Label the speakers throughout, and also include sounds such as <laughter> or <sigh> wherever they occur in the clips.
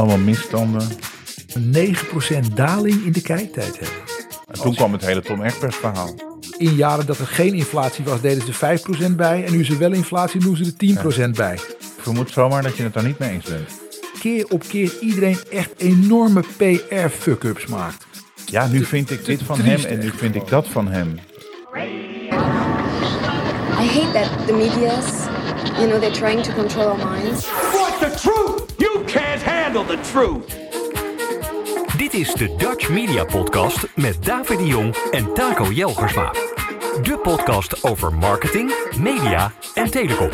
Speaker 1: Allemaal misstanden.
Speaker 2: Een 9% daling in de kijktijd hebben.
Speaker 1: En toen kwam het hele Tom Egbers verhaal.
Speaker 2: In jaren dat er geen inflatie was, deden ze 5% bij. En nu is er wel inflatie, doen ze er 10% bij.
Speaker 1: Ik vermoed zomaar dat je het daar niet mee eens bent.
Speaker 2: Keer op keer iedereen echt enorme PR-fuck-ups maakt.
Speaker 1: Ja, nu vind ik dit van hem en nu vind ik dat van hem.
Speaker 3: I hate that the media's, you know, they're trying to control our minds.
Speaker 4: Want the truth? You can't handle the truth.
Speaker 5: Dit is de Dutch Media Podcast met David de Jong en Taco Jelgersma. De podcast over marketing, media en telecom.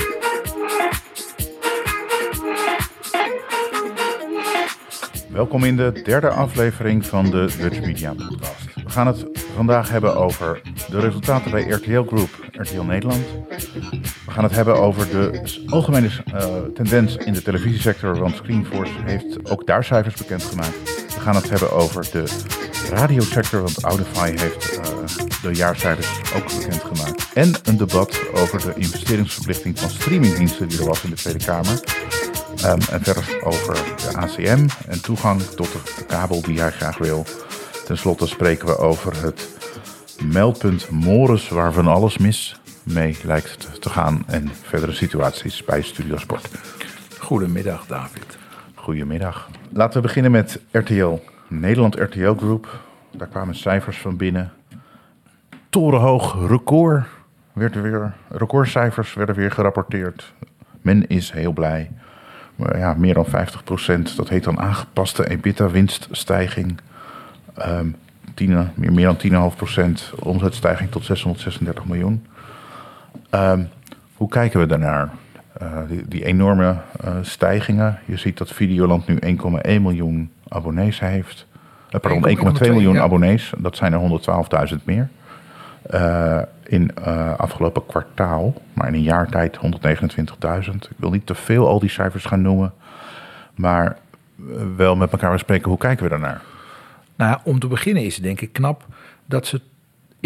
Speaker 1: Welkom in de derde aflevering van de Dutch Media Podcast. We gaan het vandaag hebben over de resultaten bij RTL Group, RTL Nederland. We gaan het hebben over de algemene eh, tendens in de televisiesector, want Screenforce heeft ook daar cijfers bekendgemaakt. We gaan het hebben over de radiosector, want Audify heeft eh, de jaarcijfers ook bekendgemaakt. En een debat over de investeringsverplichting van streamingdiensten die er was in de Tweede Kamer. Ehm, en verder over de ACM en toegang tot de kabel die hij graag wil. Ten slotte spreken we over het meldpunt Morris, waar van alles mis mee lijkt te- gaan. En verdere situaties bij Studiosport.
Speaker 2: Goedemiddag, David.
Speaker 1: Goedemiddag. Laten we beginnen met RTL. Nederland RTL Group. Daar kwamen cijfers van binnen. Torenhoog record. Werd er weer, recordcijfers werden weer gerapporteerd. Men is heel blij. Maar ja, meer dan 50%. Dat heet dan aangepaste EBITDA-winststijging. 10, meer, meer dan 10,5% omzetstijging tot 636 miljoen. Ehm, hoe kijken we daarnaar? Eh, die, die enorme eh, stijgingen. Je ziet dat Videoland nu 1,1 miljoen abonnees heeft. Eh, pardon, 1,2 miljoen
Speaker 2: ja.
Speaker 1: abonnees. Dat zijn er 112.000 meer. Eh, in eh, afgelopen kwartaal, maar in een jaar tijd 129.000. Ik wil niet te veel al die cijfers gaan noemen. Maar wel met elkaar bespreken, hoe kijken we daarnaar?
Speaker 2: Nou, om te beginnen is het denk ik knap dat ze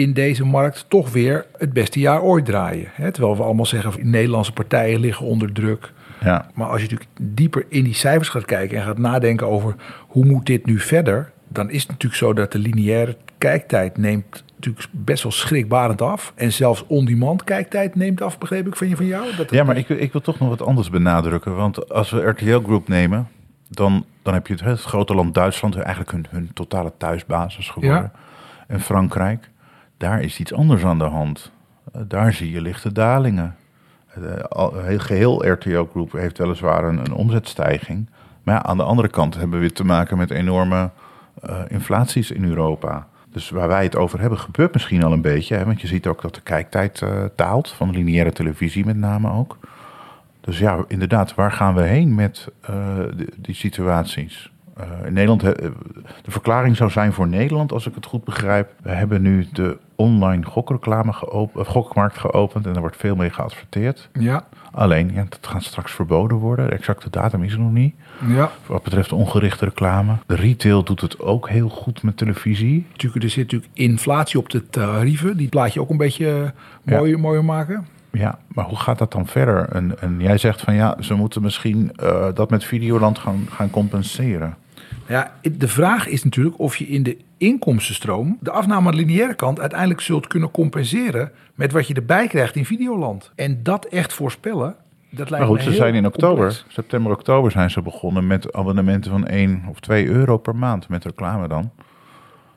Speaker 2: in deze markt toch weer het beste jaar ooit draaien. Hè? Terwijl we allemaal zeggen, Nederlandse partijen liggen onder druk.
Speaker 1: Ja,
Speaker 2: Maar als je natuurlijk dieper in die cijfers gaat kijken en gaat nadenken over hoe moet dit nu verder, dan is het natuurlijk zo dat de lineaire kijktijd neemt natuurlijk best wel schrikbarend af. En zelfs on-demand kijktijd neemt af, begreep ik van je van jou? Dat
Speaker 1: Ja, maar ik, ik wil toch nog wat anders benadrukken. Want als we RTL Group nemen, dan, dan heb je het, het grote land Duitsland, eigenlijk hun, hun totale thuisbasis geworden.
Speaker 2: Ja.
Speaker 1: En Frankrijk, daar is iets anders aan de hand. Eh, daar zie je lichte dalingen. Eh, al- heel geheel RTL Group heeft weliswaar een, een omzetstijging. Maar ja, aan de andere kant hebben we te maken met enorme eh, inflaties in Europa. Dus waar wij het over hebben, gebeurt misschien al een beetje. Hè? Want je ziet ook dat de kijktijd eh, daalt, van lineaire televisie met name ook. Dus ja, inderdaad, waar gaan we heen met die situaties? Eh, in Nederland, eh, de verklaring zou zijn voor Nederland, als ik het goed begrijp. We hebben nu de online gokreclame geopend, gokmarkt geopend en er wordt veel mee geadverteerd.
Speaker 2: Ja,
Speaker 1: Alleen, ja, dat gaat straks verboden worden. De exacte datum is er nog niet.
Speaker 2: ja.
Speaker 1: Wat betreft ongerichte reclame. De retail doet het ook heel goed met televisie.
Speaker 2: Natuurlijk, er zit natuurlijk inflatie op de tarieven. Die plaat je ook een beetje eh, mooier, mooier maken.
Speaker 1: Ja, maar hoe gaat dat dan verder? En, en jij zegt van ja, ze moeten misschien eh, dat met Videoland gaan, gaan compenseren.
Speaker 2: Ja, de vraag is natuurlijk of je in de inkomstenstroom de afname aan de lineaire kant uiteindelijk zult kunnen compenseren met wat je erbij krijgt in Videoland. En dat echt voorspellen, dat lijkt
Speaker 1: Maar goed, ze zijn in oktober,
Speaker 2: complex.
Speaker 1: september, oktober zijn ze begonnen met abonnementen van 1 of 2 euro per maand met reclame dan.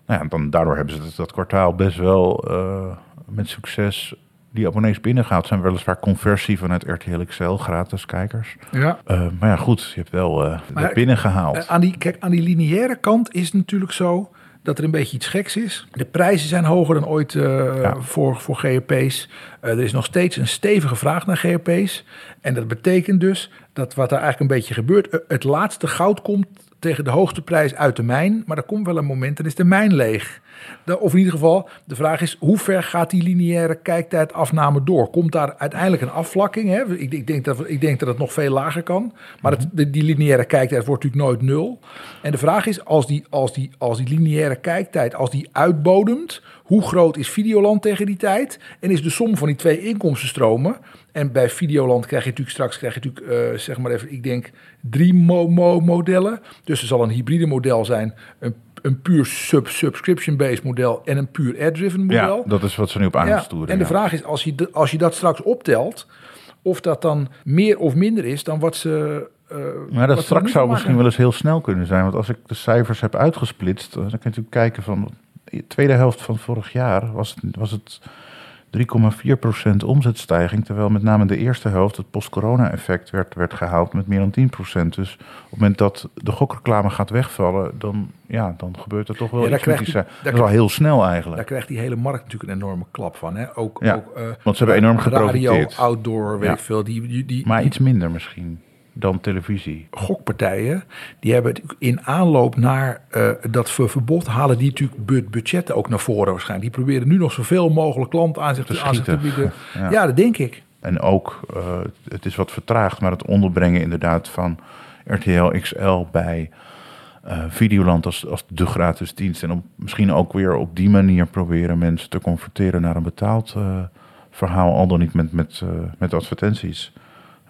Speaker 1: Nou ja, dan, daardoor hebben ze dat, dat kwartaal best wel eh, met succes die abonnees binnengehaald. zijn weliswaar conversie vanuit RTL XL, gratis kijkers.
Speaker 2: Ja.
Speaker 1: Eh, maar ja, goed, je hebt wel eh dat binnengehaald.
Speaker 2: Eh, aan, die, kijk, aan die lineaire kant is het natuurlijk zo dat er een beetje iets geks is. De prijzen zijn hoger dan ooit
Speaker 1: Ja.
Speaker 2: voor, voor GRP's. Er is nog steeds een stevige vraag naar GRP's. En dat betekent dus dat wat er eigenlijk een beetje gebeurt... het laatste goud komt tegen de hoogste prijs uit de mijn. Maar er komt wel een moment, dan is de mijn leeg. Of in ieder geval, de vraag is hoe ver gaat die lineaire kijktijdafname door? Komt daar uiteindelijk een afvlakking? Hè? Ik, ik, denk dat, ik denk dat het nog veel lager kan. Maar het, de- die lineaire kijktijd wordt natuurlijk nooit nul. En de vraag is, als die, als die, als die lineaire kijktijd, als die uitbodemt... hoe groot is Videoland tegen die tijd? En is de som van die twee inkomstenstromen... en bij Videoland krijg je natuurlijk straks, krijg je natuurlijk, eh, zeg maar even, ik denk drie mo mo modellen. Dus er zal een hybride model zijn, een, een puur sub subscription-based model en een puur ad-driven model.
Speaker 1: Ja, dat is wat ze nu op aan
Speaker 2: Ja, en de vraag is, als je, de- als je dat straks optelt, of dat dan meer of minder is dan wat ze. eh,
Speaker 1: Maar
Speaker 2: wat
Speaker 1: dat straks zou misschien wel eens heel snel kunnen zijn. Want als ik de cijfers heb uitgesplitst, dan kan je natuurlijk kijken van de tweede helft van vorig jaar was het, was het 3,4% omzetstijging. Terwijl met name de eerste helft het post-corona-effect werd, werd gehaald met meer dan 10%. Dus op het moment dat de gokreclame gaat wegvallen, dan, ja, dan gebeurt er toch wel
Speaker 2: Ja, daar
Speaker 1: iets die
Speaker 2: daar
Speaker 1: Dat is heel snel
Speaker 2: Daar
Speaker 1: eigenlijk.
Speaker 2: krijgt die hele markt natuurlijk een enorme klap van. Hè? Ook,
Speaker 1: Ja,
Speaker 2: ook, eh,
Speaker 1: want ze hebben enorm
Speaker 2: Radio,
Speaker 1: geprofiteerd.
Speaker 2: outdoor, weet
Speaker 1: Ja.
Speaker 2: ik veel. Die, die, die,
Speaker 1: Maar iets minder misschien dan televisie.
Speaker 2: gokpartijen, die hebben in aanloop naar eh, dat ver- verbod, halen die natuurlijk bu- budgetten ook naar voren waarschijnlijk. Die proberen nu nog zoveel mogelijk klanten aan zich
Speaker 1: Te
Speaker 2: te, bieden. <laughs>
Speaker 1: Ja.
Speaker 2: ja, dat denk ik.
Speaker 1: En ook, eh, het is wat vertraagd, maar het onderbrengen inderdaad van RTL XL bij eh, Videoland als, als de gratis dienst. En om misschien ook weer op die manier proberen mensen te converteren naar een betaald verhaal, al dan niet met, met, met advertenties.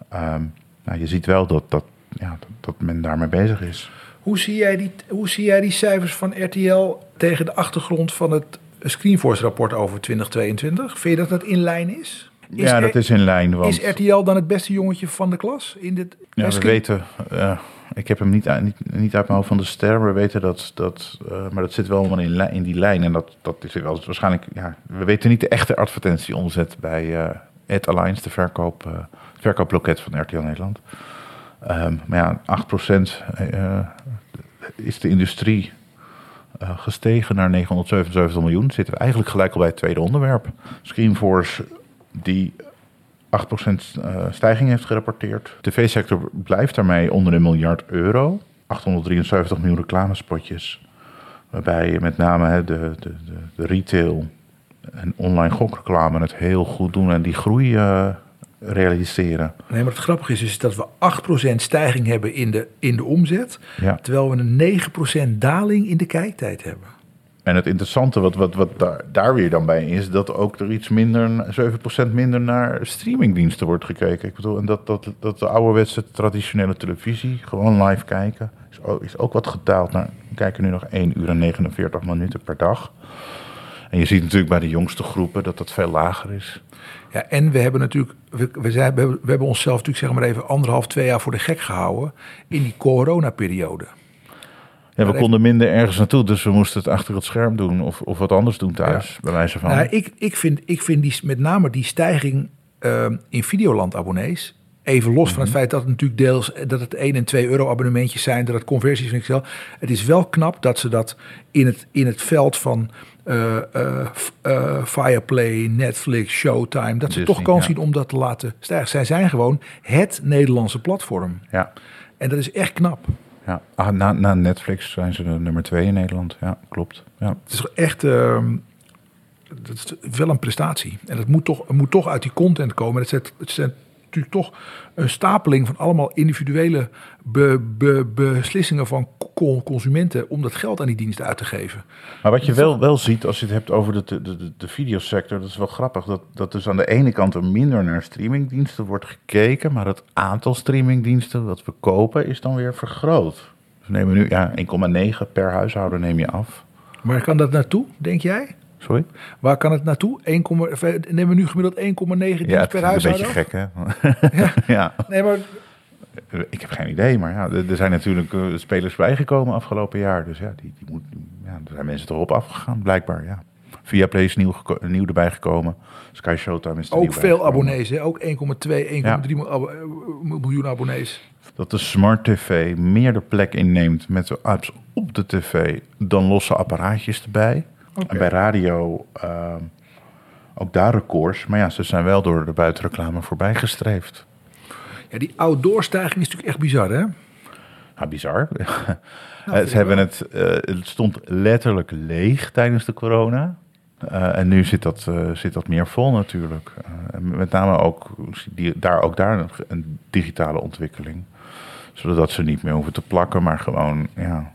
Speaker 1: Ehm, nou, je ziet wel dat, dat, ja, dat, men daarmee bezig is.
Speaker 2: Hoe zie, jij die, hoe zie jij die cijfers van RTL tegen de achtergrond van het Screenforce-rapport over 2022? Vind je dat dat in lijn is? Is
Speaker 1: ja, dat is in lijn. Want,
Speaker 2: Is RTL dan het beste jongetje van de klas? In dit
Speaker 1: Ja, we weten, eh, ik heb hem niet, uit- niet, niet uit mijn hoofd van de ster. We weten dat, dat eh, maar dat zit wel allemaal in, in die lijn. En dat, dat is wel waarschijnlijk, ja, we weten niet de echte advertentieomzet bij eh Ad Alliance, de verkoop, verkooploket van RTL Nederland. Ehm, maar ja, 8% eh, is de industrie eh, gestegen naar 977 miljoen. Zitten we eigenlijk gelijk al bij het tweede onderwerp. Screenforce, die 8% eh, stijging heeft gerapporteerd. De tv-sector blijft daarmee onder een miljard euro. 873 miljoen reclamespotjes. Waarbij met name de, de, de, retail en online gokreclame het heel goed doen en die groei realiseren.
Speaker 2: Nee, maar het grappige is, is dat we 8% stijging hebben in de, in de omzet.
Speaker 1: Ja.
Speaker 2: Terwijl we een 9% daling in de kijktijd hebben.
Speaker 1: En het interessante wat, wat, wat daar, daar weer dan bij is, dat ook er iets minder, 7% minder naar streamingdiensten wordt gekeken. Ik bedoel, en dat, dat, dat de ouderwetse traditionele televisie, gewoon live kijken, is ook, is ook wat gedaald. Naar, we kijken nu nog 1 uur en 49 minuten per dag. En je ziet natuurlijk bij de jongste groepen dat dat veel lager is.
Speaker 2: Ja, en we hebben natuurlijk, we, we, zijn, we, hebben, we hebben onszelf natuurlijk zeg maar even anderhalf, twee jaar voor de gek gehouden in die coronaperiode.
Speaker 1: Ja, we konden minder ergens naartoe, dus we moesten het achter het scherm doen of, of wat anders doen thuis, bij wijze van.
Speaker 2: Nou, ik, ik vind, ik vind die, met name die stijging ehm, in Videoland abonnees. Even los van het feit dat het natuurlijk deels dat het 1 en 2 euro abonnementjes zijn, dat het conversies van Excel. Het is wel knap dat ze dat in het, in het veld van eh eh, eh, Fireplay, Netflix, Showtime, dat ze
Speaker 1: Disney,
Speaker 2: toch kans
Speaker 1: ja.
Speaker 2: zien om dat te laten stijgen. Zij zijn gewoon het Nederlandse platform.
Speaker 1: Ja,
Speaker 2: En dat is echt knap.
Speaker 1: ja. Ah, na, na Netflix zijn ze de nummer twee in Nederland. Ja, klopt. Ja.
Speaker 2: Het is echt ehm, dat is wel een prestatie. En het moet toch, moet toch uit die content komen. Het zet, het zet natuurlijk toch een stapeling van allemaal individuele be- be- beslissingen van co- consumenten om dat geld aan die diensten uit te geven.
Speaker 1: Maar wat je wel, wel ziet als je het hebt over de, de, de, de videosector, dat is wel grappig. Dat, dat dus aan de ene kant er minder naar streamingdiensten wordt gekeken, maar het aantal streamingdiensten dat we kopen is dan weer vergroot. Dus we nemen nu ja, 1,9 per huishouden neem je af.
Speaker 2: Waar kan dat naartoe, denk jij?
Speaker 1: Sorry?
Speaker 2: Waar kan het naartoe? 1, nemen we nu gemiddeld 1,9 dienst
Speaker 1: Ja,
Speaker 2: per
Speaker 1: is een
Speaker 2: huishouden?
Speaker 1: beetje gek hè. <laughs> <laughs> ja.
Speaker 2: Nee, maar
Speaker 1: Ik heb geen idee, maar ja, er zijn natuurlijk eh, spelers bijgekomen afgelopen jaar. Dus ja, die, die moet, ja, er zijn mensen erop afgegaan, blijkbaar. Ja. Via Play is nieuw, nieuw erbij gekomen. Sky Showtime is er
Speaker 2: ook veel abonnees, hè? ook 1,2, 1,3
Speaker 1: Ja.
Speaker 2: mil- abo- eh, miljoen abonnees.
Speaker 1: Dat de smart tv meer de plek inneemt met de apps op de tv dan losse apparaatjes erbij. En bij radio ehm, ook daar records. Maar ja, ze zijn wel door de buitenreclame voorbij gestreefd.
Speaker 2: Ja, die outdoor-stijging is natuurlijk echt bizar, hè?
Speaker 1: Ja, bizar.
Speaker 2: vind <laughs>
Speaker 1: Eh, ze hebben het, eh, het stond letterlijk leeg tijdens de corona. Eh, en nu zit dat, zit dat meer vol natuurlijk. Met name ook die, daar, ook daar een, digitale ontwikkeling. Zodat ze niet meer hoeven te plakken, maar gewoon, ja,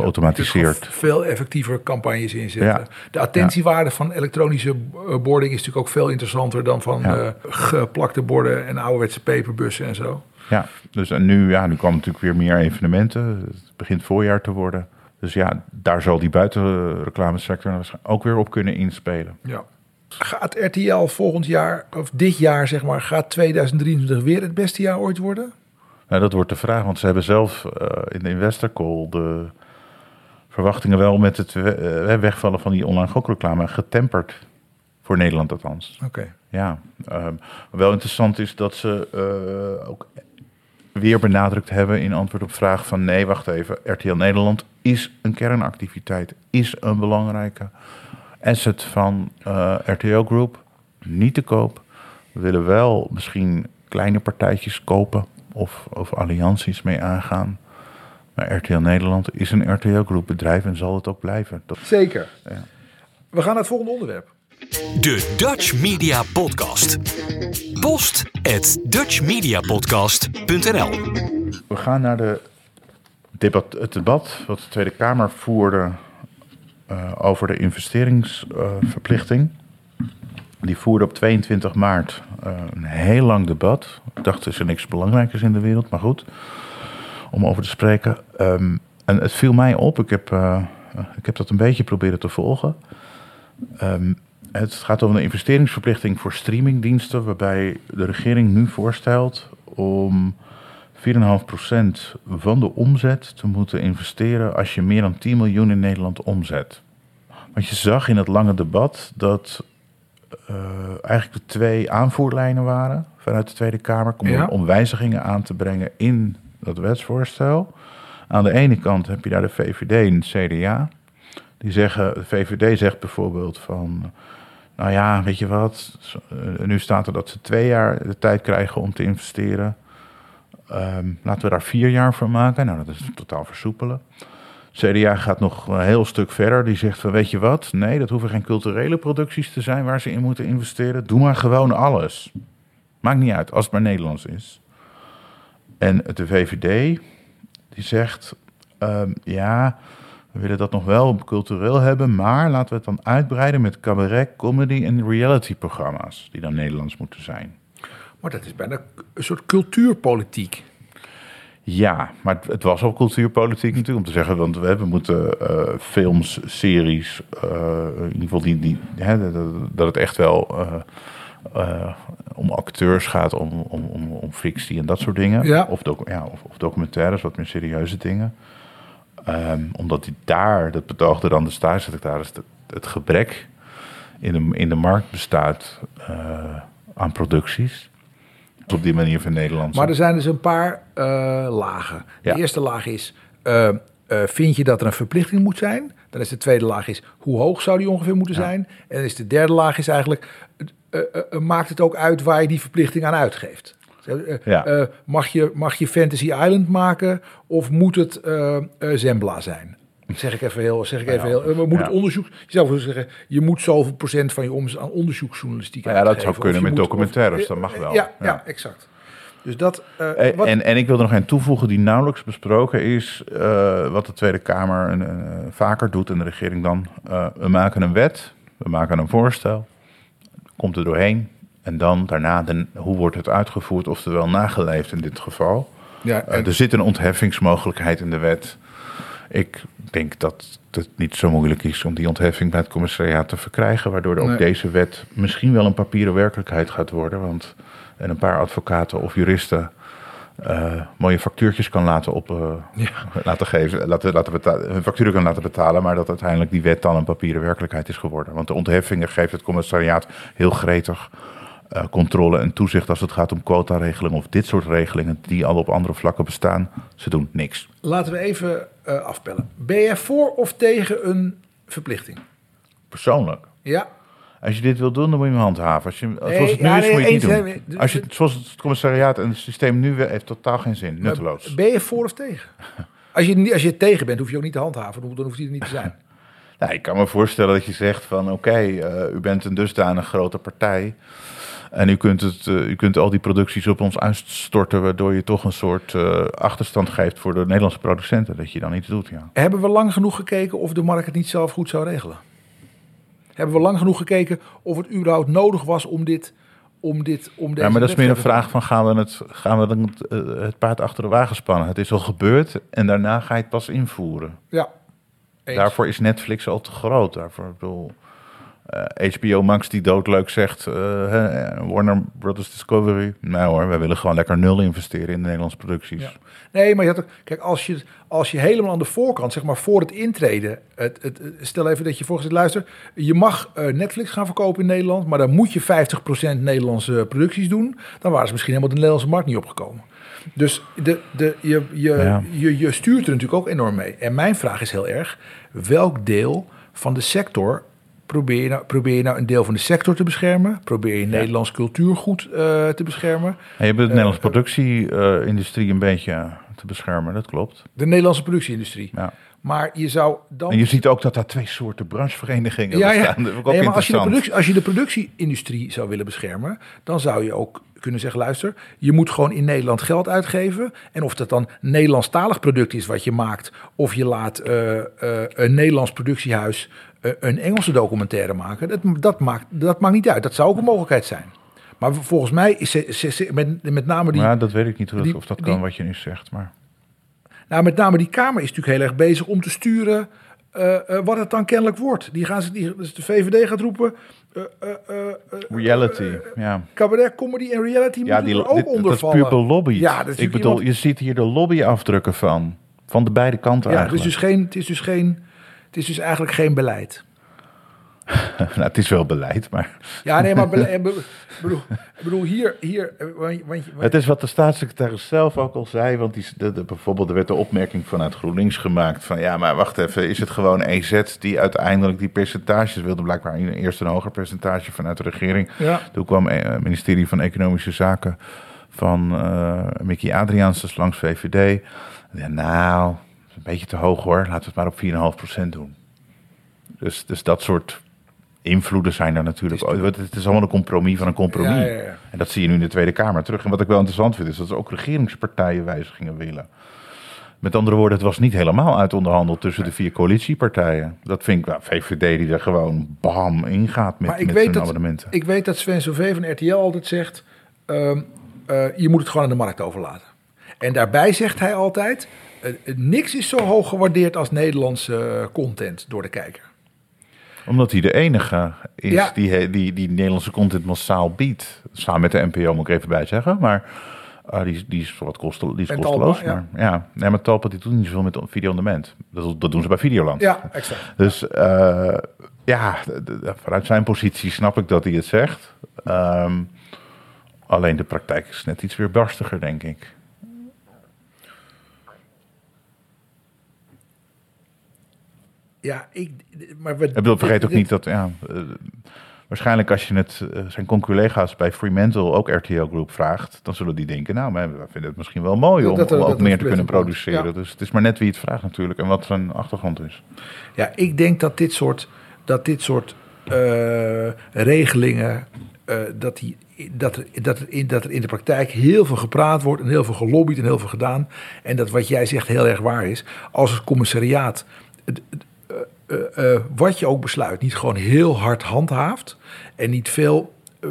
Speaker 1: geautomatiseerd.
Speaker 2: Veel effectiever campagnes inzetten.
Speaker 1: Ja.
Speaker 2: De attentiewaarde van elektronische eh, boarding is natuurlijk ook veel interessanter dan van eh, geplakte borden en ouderwetse peperbussen en zo.
Speaker 1: Ja, dus en nu, ja, nu kwam natuurlijk weer meer evenementen. Het begint voorjaar te worden. Dus ja, daar zal die buitenreclamesector waarschijnlijk ook weer op kunnen inspelen.
Speaker 2: Ja. Gaat RTL volgend jaar, of dit jaar zeg maar, gaat 2023 weer het beste jaar ooit worden?
Speaker 1: Nou, dat wordt de vraag, want ze hebben zelf eh, in de investor call de verwachtingen wel met het we- eh, wegvallen van die online gokreclame getemperd. Voor Nederland althans.
Speaker 2: Oké.
Speaker 1: Ja, ehm, wel interessant is dat ze eh, ook weer benadrukt hebben in antwoord op vraag van nee, wacht even, RTL Nederland is een kernactiviteit, is een belangrijke asset van eh, RTL Group, niet te koop. We willen wel misschien kleine partijtjes kopen of, of allianties mee aangaan. Maar RTL Nederland is een RTL Group bedrijf en zal het ook blijven. Dat,
Speaker 2: Zeker. We gaan naar het volgende onderwerp.
Speaker 5: De Dutch Media Podcast. Post at dutchmediapodcast.nl
Speaker 1: We gaan naar de debat, het debat wat de Tweede Kamer voerde eh, over de investeringsverplichting. Die voerde op 22 maart eh, een heel lang debat. Ik dacht, er is er niks belangrijkers in de wereld, maar goed, om over te spreken. Ehm, en het viel mij op, ik heb, eh, ik heb dat een beetje proberen te volgen. Ehm, het gaat om een investeringsverplichting voor streamingdiensten, waarbij de regering nu voorstelt om 4,5% van de omzet te moeten investeren als je meer dan 10 miljoen in Nederland omzet. Want je zag in het lange debat dat eh, eigenlijk de twee aanvoerlijnen waren vanuit de Tweede Kamer om,
Speaker 2: Ja.
Speaker 1: om wijzigingen aan te brengen in dat wetsvoorstel. Aan de ene kant heb je daar de VVD en CDA. Die zeggen, de VVD zegt bijvoorbeeld van, nou ja, weet je wat, eh, nu staat er dat ze twee jaar de tijd krijgen om te investeren. Ehm, laten we daar vier jaar voor maken. Nou, dat is totaal versoepelen. CDA gaat nog een heel stuk verder. Die zegt van, weet je wat? Nee, dat hoeven geen culturele producties te zijn waar ze in moeten investeren. Doe maar gewoon alles. Maakt niet uit, als het maar Nederlands is. En de VVD, die zegt, ehm, ja, we willen dat nog wel cultureel hebben, maar laten we het dan uitbreiden met cabaret, comedy en reality programma's, die dan Nederlands moeten zijn.
Speaker 2: Maar dat is bijna een soort cultuurpolitiek.
Speaker 1: Ja, maar het, het was al cultuurpolitiek natuurlijk om te zeggen, want we, we moeten eh, films, series, eh, in ieder geval die, die, hè, dat, dat het echt wel eh, eh, om acteurs gaat, om, om, om, om fictie en dat soort dingen.
Speaker 2: Ja.
Speaker 1: Of, docu- ja, of, of documentaires, wat meer serieuze dingen. Ehm, omdat die daar, dat betoogde dan de staatssecretaris, het, het gebrek in de, in de markt bestaat eh, aan producties. Op die manier van Nederland.
Speaker 2: Maar er zijn dus een paar eh, lagen.
Speaker 1: Ja.
Speaker 2: De eerste laag is, eh, vind je dat er een verplichting moet zijn? Dan is de tweede laag is, hoe hoog zou die ongeveer moeten zijn? En dan is de derde laag is eigenlijk, eh, eh, maakt het ook uit waar je die verplichting aan uitgeeft?
Speaker 1: Ja.
Speaker 2: mag, je, mag je Fantasy Island maken of moet het Zembla zijn? Zeg ik even heel, zeg ik even heel. We moeten
Speaker 1: Ja.
Speaker 2: het onderzoek. Wel zeggen, je moet zoveel procent van je omzet aan onderzoeksjournalistiek.
Speaker 1: Ja, dat zou kunnen met
Speaker 2: moet-
Speaker 1: documentaires,
Speaker 2: of-
Speaker 1: dat mag wel.
Speaker 2: Ja. Ja. exact. Dus dat. wat-
Speaker 1: En, en ik wil er nog een toevoegen die nauwelijks besproken is. eh, wat de Tweede Kamer vaker doet en de regering dan. We maken een wet, we maken een voorstel, komt er doorheen. En dan daarna, de, hoe wordt het uitgevoerd, oftewel nageleefd in dit geval.
Speaker 2: ja, en-
Speaker 1: er zit een ontheffingsmogelijkheid in de wet. Ik denk dat het niet zo moeilijk is om die ontheffing bij het commissariaat te verkrijgen. Waardoor ook
Speaker 2: Nee.
Speaker 1: deze wet misschien wel een papieren werkelijkheid gaat worden. Want en een paar advocaten of juristen eh, mooie factuurtjes kan laten, op, eh, laten geven, laten, laten betalen, hun facturen kan laten betalen. Maar dat uiteindelijk die wet dan een papieren werkelijkheid is geworden. Want de ontheffingen geeft het commissariaat heel gretig eh, controle en toezicht als het gaat om quotaregelingen of dit soort regelingen die al op andere vlakken bestaan. Ze doen niks.
Speaker 2: Laten we even afpellen. Ben je voor of tegen een verplichting?
Speaker 1: Persoonlijk.
Speaker 2: Ja.
Speaker 1: Als je dit wil doen, dan moet je hem handhaven. Als je,
Speaker 2: Nee,
Speaker 1: zoals het nu
Speaker 2: ja,
Speaker 1: is,
Speaker 2: nee,
Speaker 1: moet je het niet doen. Als je, zoals het commissariaat en het systeem nu heeft totaal geen zin. Nutteloos.
Speaker 2: Ben je voor of tegen? <laughs> Als je, niet- als je tegen bent, hoef je ook niet te handhaven. Dan hoeft hij er niet te zijn. <laughs>
Speaker 1: Nou, ik kan me voorstellen dat je zegt van oké, eh, u bent een dusdanig grote partij. En u kunt, het, eh, u kunt al die producties op ons uitstorten, waardoor je toch een soort eh, achterstand geeft voor de Nederlandse producenten. Dat je dan iets doet, ja.
Speaker 2: Hebben we lang genoeg gekeken of de markt het niet zelf goed zou regelen? Hebben we lang genoeg gekeken of het überhaupt nodig was om dit... Om dit om deze
Speaker 1: Ja, maar dat is meer een vraag van gaan we het, gaan we dan het, eh, het paard achter de wagen spannen? Het is al gebeurd en daarna ga je het pas invoeren.
Speaker 2: Ja. Eens.
Speaker 1: Daarvoor is Netflix al te groot. Daarvoor, ik bedoel, eh, HBO Max die doodleuk zegt, eh, Warner Brothers Discovery. Nou hoor, wij willen gewoon lekker nul investeren in de Nederlandse producties.
Speaker 2: Ja. Nee, maar je had ook, kijk, als je, als je helemaal aan de voorkant, zeg maar voor het intreden, het, het, stel even dat je volgens het luister, je mag eh, Netflix gaan verkopen in Nederland, maar dan moet je 50% Nederlandse producties doen. Dan waren ze misschien helemaal de Nederlandse markt niet opgekomen. Dus de, de, je, je,
Speaker 1: Ja.
Speaker 2: je, je stuurt er natuurlijk ook enorm mee. En mijn vraag is heel erg, welk deel van de sector probeer je nou, probeer je nou een deel van de sector te beschermen? Probeer je Nederlands cultuurgoed eh, te beschermen?
Speaker 1: En je hebt de Nederlandse productie-industrie een beetje te beschermen, dat klopt.
Speaker 2: De Nederlandse productieindustrie.
Speaker 1: Ja.
Speaker 2: Maar je zou dan.
Speaker 1: En je ziet ook dat daar twee soorten brancheverenigingen
Speaker 2: ja, ja.
Speaker 1: bestaan. Dat ook
Speaker 2: Nee, maar als je, de productie, als je de productieindustrie zou willen beschermen, dan zou je ook kunnen zeggen: luister, je moet gewoon in Nederland geld uitgeven. En of dat dan Nederlandstalig product is wat je maakt, of je laat eh, eh, een Nederlands productiehuis eh, een Engelse documentaire maken, dat, dat, maakt, dat maakt niet uit. Dat zou ook een mogelijkheid zijn. Maar volgens mij is ze, met, met name die.
Speaker 1: Maar dat weet ik niet hoe dat,
Speaker 2: die-
Speaker 1: of dat
Speaker 2: die-
Speaker 1: kan wat je nu zegt. Maar
Speaker 2: Nou, met name die Kamer is natuurlijk heel erg bezig om te sturen eh, eh, wat het dan kennelijk wordt. Die gaan ze, die, dus de VVD gaat roepen. eh, eh, eh, eh,
Speaker 1: reality, ja.
Speaker 2: cabaret, comedy en reality
Speaker 1: Ja,
Speaker 2: moeten
Speaker 1: die,
Speaker 2: er ook
Speaker 1: dit,
Speaker 2: onder
Speaker 1: dat is puur belobbyd.
Speaker 2: Ja, dat is
Speaker 1: ik bedoel,
Speaker 2: iemand-
Speaker 1: je ziet hier de lobbyafdrukken van. Van de beide kanten
Speaker 2: Ja, is,
Speaker 1: eigenlijk.
Speaker 2: dus geen, het, is dus geen, het is dus eigenlijk geen beleid. <laughs>
Speaker 1: nou, het is wel beleid, maar
Speaker 2: Ja, nee, maar be- <laughs> bedoel, bedoel hier, hier eh, want, want,
Speaker 1: het is wat de staatssecretaris zelf ook al zei. Want die, de, de- bijvoorbeeld, er werd de opmerking vanuit GroenLinks gemaakt van... ja, maar wacht even, is het gewoon EZ die uiteindelijk die percentages wilde? Blijkbaar eerst een hoger percentage vanuit de regering.
Speaker 2: Ja.
Speaker 1: Toen kwam eh, het ministerie van Economische Zaken van eh Mickey Adriaans, dus langs VVD. Ja, nou, een beetje te hoog hoor. Laten we het maar op 4,5% doen. Dus, dus dat soort invloeden zijn er natuurlijk. Het is, het is allemaal een compromis van een compromis.
Speaker 2: Ja, ja, ja.
Speaker 1: En dat zie je nu in de Tweede Kamer terug. En wat ik wel interessant vind, is dat ze ook regeringspartijen wijzigingen willen. Met andere woorden, het was niet helemaal uit onderhandeld tussen de vier coalitiepartijen. Dat vind ik, nou, VVD die er gewoon bam ingaat met,
Speaker 2: maar ik
Speaker 1: met
Speaker 2: weet,
Speaker 1: zijn
Speaker 2: dat,
Speaker 1: abonnementen.
Speaker 2: ik weet dat Sven Sauvé van RTL altijd zegt... ehm, eh, je moet het gewoon aan de markt overlaten. En daarbij zegt hij altijd... eh, eh, niks is zo hoog gewaardeerd als Nederlandse eh, content door de kijker.
Speaker 1: Omdat hij de enige is
Speaker 2: Ja.
Speaker 1: die, die, die Nederlandse content massaal biedt. Samen met de NPO moet ik even bij zeggen. Maar die, is- die is wat die is kosteloos.
Speaker 2: Ja.
Speaker 1: Maar, ja. Nee, maar Talpa die doet niet zoveel met video on demand. Dat, dat doen ze bij Videoland.
Speaker 2: Ja, exact.
Speaker 1: Dus ja, vanuit zijn positie snap ik dat hij het zegt. Ehm, alleen de praktijk is net iets weer barstiger, denk ik.
Speaker 2: Ja, ik... Maar we,
Speaker 1: Ik bedoel, vergeet ook niet dat, ja, eh, waarschijnlijk als je het eh, zijn conculega's bij Fremantle ook RTL Group vraagt, dan zullen die denken, nou, wij vinden het misschien wel mooi om,
Speaker 2: dat-
Speaker 1: om
Speaker 2: dat-
Speaker 1: ook meer te kunnen produceren.
Speaker 2: ja.
Speaker 1: Dus het is maar net wie het vraagt natuurlijk en wat zijn achtergrond is.
Speaker 2: Ja, ik denk dat dit soort, dat dit soort eh, regelingen, dat, die, dat, er, dat, er in, dat er in de praktijk heel veel gepraat wordt en heel veel gelobbyd en heel veel gedaan. En dat wat jij zegt heel erg waar is. Als het commissariaat eh, wat je ook besluit niet gewoon heel hard handhaaft en niet veel eh,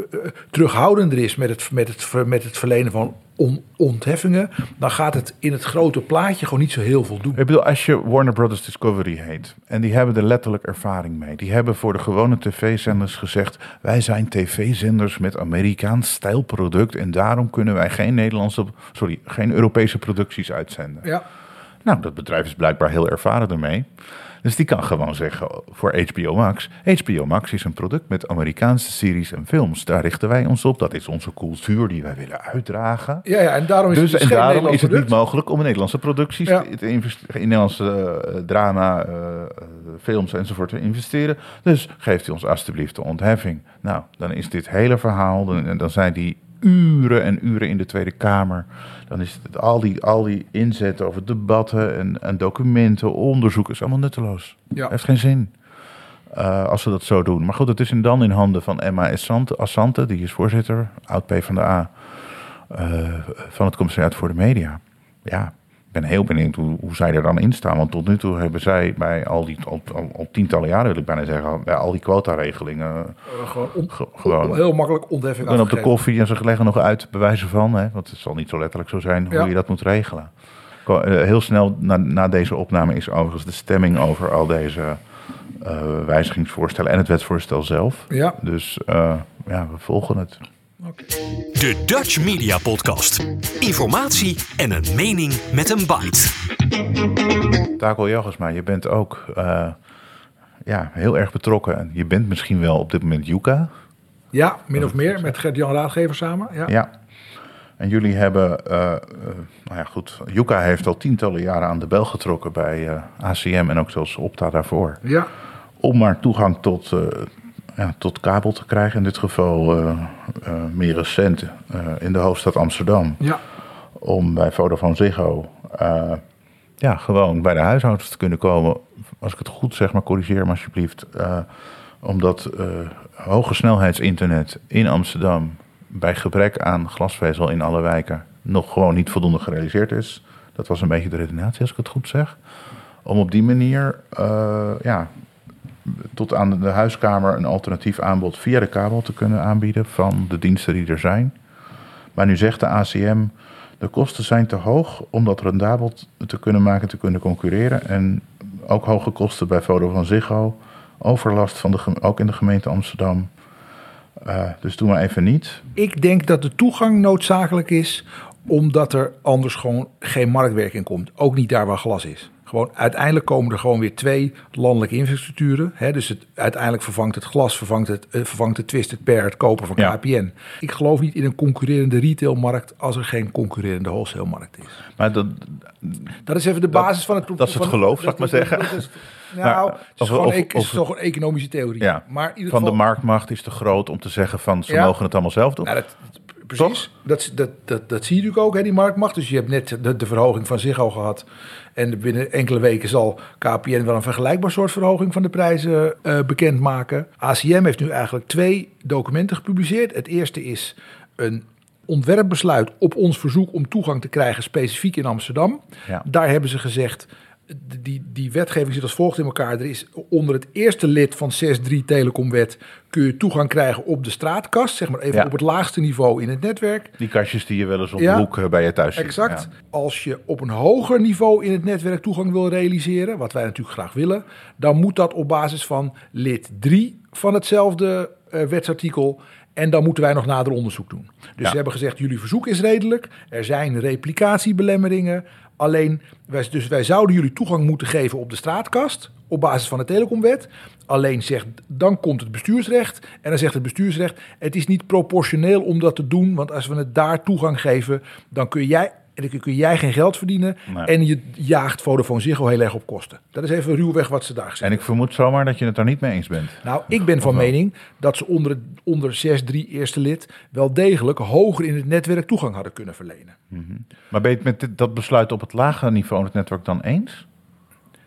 Speaker 2: terughoudender is met het, met, het, met het verlenen van on- ontheffingen, dan gaat het in het grote plaatje gewoon niet zo heel veel doen.
Speaker 1: Ik bedoel, als je Warner Brothers Discovery heet en die hebben er letterlijk ervaring mee. Die hebben voor de gewone tv-zenders gezegd, wij zijn tv-zenders met Amerikaans stijlproduct en daarom kunnen wij geen Nederlandse, sorry, geen Europese producties uitzenden.
Speaker 2: Ja.
Speaker 1: Nou, dat bedrijf is blijkbaar heel ervaren ermee. Dus die kan gewoon zeggen voor HBO Max: HBO Max is een product met Amerikaanse series en films. Daar richten wij ons op. Dat is onze cultuur die wij willen uitdragen.
Speaker 2: Ja, ja, en daarom is
Speaker 1: Dus,
Speaker 2: het dus
Speaker 1: en
Speaker 2: geen
Speaker 1: daarom is het niet mogelijk om in Nederlandse producties,
Speaker 2: Ja.
Speaker 1: in Nederlandse eh, drama, eh, eh, films enzovoort te investeren. Dus geeft u ons alstublieft de ontheffing. Nou, dan is dit hele verhaal, dan, dan zijn die uren en uren in de Tweede Kamer. Dan is het al die, al die inzetten over debatten en, en documenten, onderzoeken, is allemaal nutteloos.
Speaker 2: Ja.
Speaker 1: Heeft geen zin. eh, als ze dat zo doen. Maar goed, het is in dan in handen van Emma Assante, Assante die is voorzitter, oud PvdA, eh van het Commissariat voor de Media. Ja, ben heel benieuwd hoe, hoe zij er dan in staan. Want tot nu toe hebben zij bij al die, al, al, al tientallen jaren wil ik bijna zeggen, bij al die quotaregelingen
Speaker 2: Eh, gewoon, on-
Speaker 1: Ge- gewoon.
Speaker 2: heel makkelijk ontheffing
Speaker 1: en op de koffie en ze leggen nog uit bewijzen van, hè, want het zal niet zo letterlijk zo zijn hoe
Speaker 2: Ja.
Speaker 1: je dat moet regelen. Eh, Heel snel na, na deze opname is overigens de stemming over al deze eh, wijzigingsvoorstellen en het wetsvoorstel zelf.
Speaker 2: Ja.
Speaker 1: Dus ja, we volgen het.
Speaker 5: De Dutch Media Podcast. Informatie en een mening met een bite.
Speaker 1: Taco Jelgersma, je bent ook eh, ja, heel erg betrokken. En Je bent misschien wel op dit moment Yuka.
Speaker 2: Ja, min of meer, met Gert-Jan Raadgever samen. Ja.
Speaker 1: Ja. En jullie hebben, eh, eh, nou ja goed, Yuka heeft al tientallen jaren aan de bel getrokken bij ACM en ook zelfs Opta daarvoor.
Speaker 2: ja.
Speaker 1: Om maar toegang tot, eh, ja, tot kabel te krijgen. In dit geval eh, eh, meer recent eh, in de hoofdstad Amsterdam.
Speaker 2: ja.
Speaker 1: Om bij Vodafone Ziggo ja, gewoon bij de huishoudens te kunnen komen. Als ik het goed zeg, maar corrigeer me alsjeblieft. Omdat hoge snelheidsinternet in Amsterdam bij gebrek aan glasvezel in alle wijken nog gewoon niet voldoende gerealiseerd is. Dat was een beetje de redenatie, als ik het goed zeg. Om op die manier ja, tot aan de huiskamer een alternatief aanbod via de kabel te kunnen aanbieden van de diensten die er zijn. Maar nu zegt de ACM, de kosten zijn te hoog om dat rendabel te kunnen maken, te kunnen concurreren. En ook hoge kosten bij Vodafone Ziggo, overlast van de, ook in de gemeente Amsterdam. Eh, dus doen we even niet.
Speaker 2: Ik denk dat de toegang noodzakelijk is, omdat er anders gewoon geen marktwerking komt. Ook niet daar waar glas is. Gewoon, uiteindelijk komen er gewoon weer twee landelijke infrastructuren. Hè, dus het, uiteindelijk vervangt het glas, vervangt het, eh, vervangt het Twisted Pair, het kopen van
Speaker 1: Ja.
Speaker 2: KPN. Ik geloof niet in een concurrerende retailmarkt als er geen concurrerende wholesale-markt is.
Speaker 1: Maar dat,
Speaker 2: Dat is even de basis van het
Speaker 1: dat is het geloof, zal ik maar zeggen.
Speaker 2: dat is- <laughs>
Speaker 1: Maar,
Speaker 2: nou, het is
Speaker 1: of-
Speaker 2: gewoon,
Speaker 1: of-
Speaker 2: e- het is toch een economische theorie.
Speaker 1: ja,
Speaker 2: maar in ieder
Speaker 1: van de
Speaker 2: geval,
Speaker 1: marktmacht is te groot om te zeggen van ze
Speaker 2: Ja.
Speaker 1: mogen het allemaal zelf doen.
Speaker 2: Dat, precies. Dat, dat, dat, dat zie je natuurlijk ook, hè, die marktmacht. Dus je hebt net de, de verhoging van Ziggo gehad. En binnen enkele weken zal KPN wel een vergelijkbaar soort verhoging van de prijzen eh, bekendmaken. ACM heeft nu eigenlijk twee documenten gepubliceerd. Het eerste is een ontwerpbesluit op ons verzoek om toegang te krijgen specifiek in Amsterdam.
Speaker 1: Ja.
Speaker 2: Daar hebben ze gezegd, die, die wetgeving zit als volgt in elkaar. Er is onder het eerste lid van 6.3 Telecomwet kun je toegang krijgen op de straatkast. Zeg maar even
Speaker 1: Ja.
Speaker 2: op het laagste niveau in het netwerk.
Speaker 1: Die kastjes die je wel eens op
Speaker 2: Ja.
Speaker 1: de hoek eh, bij je thuis ziet.
Speaker 2: Exact.
Speaker 1: Ja.
Speaker 2: Als je op een hoger niveau in het netwerk toegang wil realiseren, wat wij natuurlijk graag willen, dan moet dat op basis van lid 3 van hetzelfde eh, wetsartikel. En dan moeten wij nog nader onderzoek doen. Dus
Speaker 1: Ja.
Speaker 2: ze hebben gezegd, jullie verzoek is redelijk. Er zijn replicatiebelemmeringen. Alleen, wij, dus wij zouden jullie toegang moeten geven op de straatkast. Op basis van de telecomwet. Alleen zegt, dan komt het bestuursrecht. En dan zegt het bestuursrecht, het is niet proportioneel om dat te doen. Want als we het daar toegang geven, dan kun jij, en dan kun jij geen geld verdienen.
Speaker 1: Nee.
Speaker 2: En je jaagt Vodafone Ziggo heel erg op kosten. Dat is even ruwweg wat ze daar gezegd
Speaker 1: En ik vermoed zomaar dat je het daar niet mee eens bent.
Speaker 2: nou, ik ben van mening dat ze onder, het- onder 6.3 eerste lid wel degelijk hoger in het netwerk toegang hadden kunnen verlenen.
Speaker 1: Maar ben je het met dit- dat besluit op het lage niveau in het netwerk dan eens?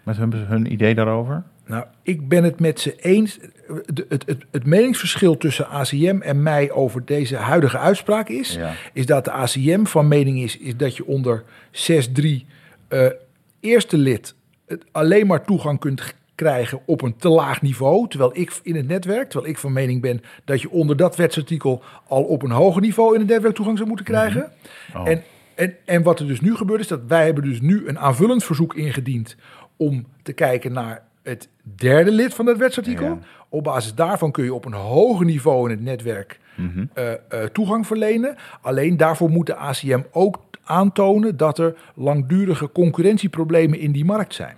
Speaker 1: Met hun, hun idee daarover?
Speaker 2: Nou, ik ben het met ze eens. Het, het, het meningsverschil tussen ACM en mij over deze huidige uitspraak is,
Speaker 1: Ja.
Speaker 2: is dat de ACM van mening is, is dat je onder 6.3 eh eerste lid het alleen maar toegang kunt krijgen op een te laag niveau, terwijl ik in het netwerk, terwijl ik van mening ben dat je onder dat wetsartikel al op een hoger niveau in het netwerk toegang zou moeten krijgen.
Speaker 1: Oh.
Speaker 2: En, en, en wat er dus nu gebeurt is dat wij hebben dus nu een aanvullend verzoek ingediend om te kijken naar het derde lid van dat wetsartikel.
Speaker 1: Ja.
Speaker 2: Op basis daarvan kun je op een hoger niveau in het netwerk eh, eh, toegang verlenen. Alleen daarvoor moet de ACM ook aantonen dat er langdurige concurrentieproblemen in die markt zijn.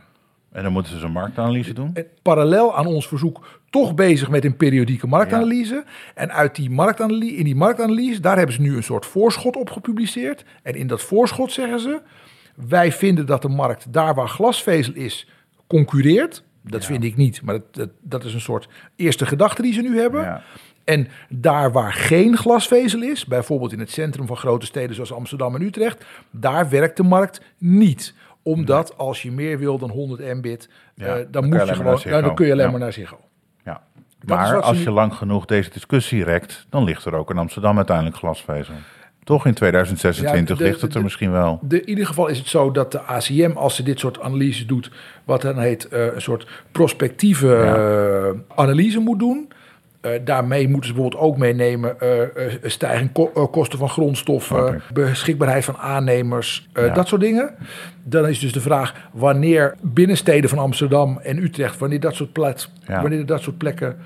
Speaker 1: En dan moeten ze zo'n marktanalyse doen?
Speaker 2: En parallel aan ons verzoek toch bezig met een periodieke marktanalyse. En uit die marktanalyse, in die marktanalyse, daar hebben ze nu een soort voorschot op gepubliceerd. En in dat voorschot zeggen ze, wij vinden dat de markt daar waar glasvezel is, concurreert. Dat vind ik niet, maar dat, dat, dat is een soort eerste gedachte die ze nu hebben.
Speaker 1: Ja.
Speaker 2: En daar waar geen glasvezel is, bijvoorbeeld in het centrum van grote steden zoals Amsterdam en Utrecht, daar werkt de markt niet. Omdat als je meer wil dan 100 mbit,
Speaker 1: Ja,
Speaker 2: eh,
Speaker 1: dan
Speaker 2: dan,
Speaker 1: kun je
Speaker 2: moet je gewoon, nou, dan kun je alleen maar naar Ziggo.
Speaker 1: Ja. Maar als
Speaker 2: nu-
Speaker 1: je lang genoeg deze discussie rekt, dan ligt er ook in Amsterdam uiteindelijk glasvezel. Toch in 2026
Speaker 2: Ja, de-
Speaker 1: ligt het er
Speaker 2: de-
Speaker 1: misschien wel.
Speaker 2: De, in ieder geval is het zo dat de ACM, als ze dit soort analyse doet, wat dan heet eh, een soort prospectieve
Speaker 1: Ja.
Speaker 2: eh, analyse moet doen. Eh, daarmee moeten ze bijvoorbeeld ook meenemen stijging ko- eh, kosten van grondstoffen, beschikbaarheid van aannemers,
Speaker 1: Ja.
Speaker 2: dat soort dingen. Dan is dus de vraag wanneer binnensteden van Amsterdam en Utrecht, wanneer dat soort,
Speaker 1: Ja.
Speaker 2: wanneer dat soort plekken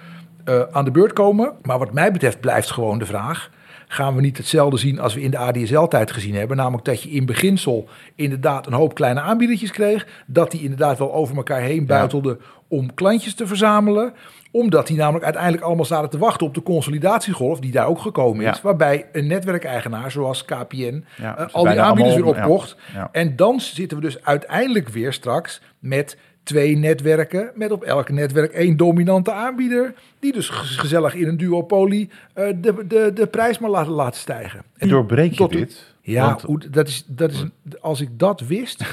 Speaker 2: aan de beurt komen. Maar wat mij betreft blijft gewoon de vraag: gaan we niet hetzelfde zien als we in de ADSL-tijd gezien hebben? Namelijk dat je in beginsel inderdaad een hoop kleine aanbiedertjes kreeg, dat die inderdaad wel over elkaar heen buitelden om klantjes te verzamelen omdat die namelijk uiteindelijk allemaal zaten te wachten op de consolidatiegolf die daar ook gekomen is.
Speaker 1: Ja.
Speaker 2: Waarbij een netwerkeigenaar zoals KPN
Speaker 1: Ja,
Speaker 2: eh, al die aanbieders weer opkocht. En dan zitten we dus uiteindelijk weer straks met twee netwerken. Met op elk netwerk één dominante aanbieder. Die dus ge- gezellig in een duopolie eh, de, de, de prijs maar laten, laten stijgen.
Speaker 1: En doorbreek je
Speaker 2: tot-
Speaker 1: dit?
Speaker 2: Ja,
Speaker 1: Want-
Speaker 2: hoe- dat is, dat is, als ik dat wist. <laughs>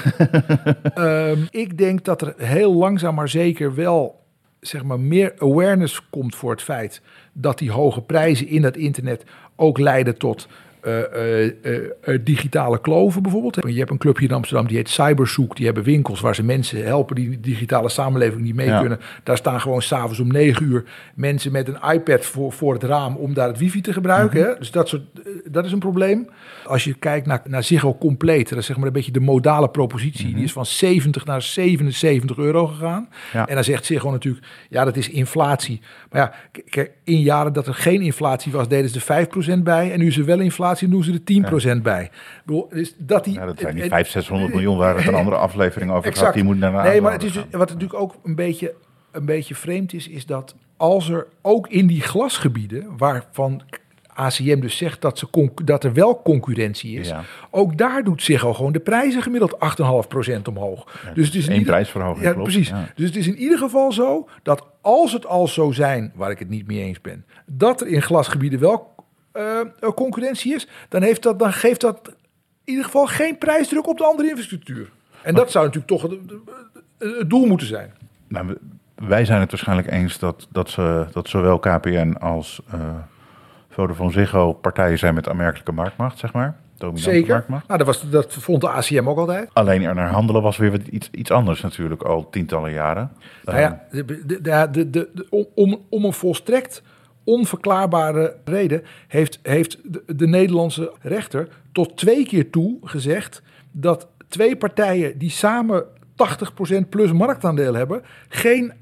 Speaker 2: Ehm, ik denk dat er heel langzaam maar zeker wel zeg maar, meer awareness komt voor het feit dat die hoge prijzen in dat internet ook leiden tot digitale kloven bijvoorbeeld. Je hebt een clubje in Amsterdam die heet Cyberzoek. Die hebben winkels waar ze mensen helpen die de digitale samenleving niet mee
Speaker 1: Ja.
Speaker 2: kunnen. Daar staan gewoon s'avonds om negen uur mensen met een iPad voor, voor het raam om daar het wifi te gebruiken.
Speaker 1: Mhm.
Speaker 2: Dus dat, soort, eh, dat is een probleem. Als je kijkt naar, naar Ziggo Compleet, dat is zeg maar een beetje de modale propositie. Die is van 70 naar 77 euro gegaan.
Speaker 1: Mhm. Ja.
Speaker 2: En dan zegt Ziggo natuurlijk, ja dat is inflatie. Maar ja, in jaren dat er geen inflatie was, deden ze er 5% bij. En nu is er wel inflatie, dan doen ze er 10% bij. Bedoel, dus dat die,
Speaker 1: Ja, dat zijn die
Speaker 2: en-
Speaker 1: 500, 600 miljoen waar het een <laughs> andere aflevering over gaat.
Speaker 2: Exact.
Speaker 1: Die moet daarna
Speaker 2: Nee, maar het is dus, wat natuurlijk ook een beetje, een beetje vreemd is, is dat als er ook in die glasgebieden, waarvan ACM dus zegt dat, ze dat er wel concurrentie is,
Speaker 1: Ja.
Speaker 2: ook daar doet Ziggo gewoon de prijzen gemiddeld 8,5% omhoog. dus het is
Speaker 1: één
Speaker 2: ieder-
Speaker 1: prijsverhoging,
Speaker 2: Ja,
Speaker 1: klopt,
Speaker 2: precies.
Speaker 1: ja.
Speaker 2: Dus het is in ieder geval zo dat als het al zo zijn, waar ik het niet mee eens ben, dat er in glasgebieden wel eh, concurrentie is, dan, heeft dat, dan geeft dat in ieder geval geen prijsdruk op de andere infrastructuur. En dat zou natuurlijk toch het, doel moeten zijn.
Speaker 1: Nou, wij zijn het waarschijnlijk eens dat, dat, ze, dat zowel KPN als eh Vodafone Ziggo partijen zijn met aanmerkelijke marktmacht, zeg maar. Dominante
Speaker 2: Zeker.
Speaker 1: marktmacht.
Speaker 2: Nou, dat, was, dat vond de ACM ook altijd.
Speaker 1: Alleen er naar handelen was weer iets, iets anders natuurlijk, al tientallen jaren.
Speaker 2: Nou ja, de, de, de- de- om, om een volstrekt onverklaarbare reden heeft, heeft de, de Nederlandse rechter tot twee keer toe gezegd dat twee partijen die samen 80% plus marktaandeel hebben, geen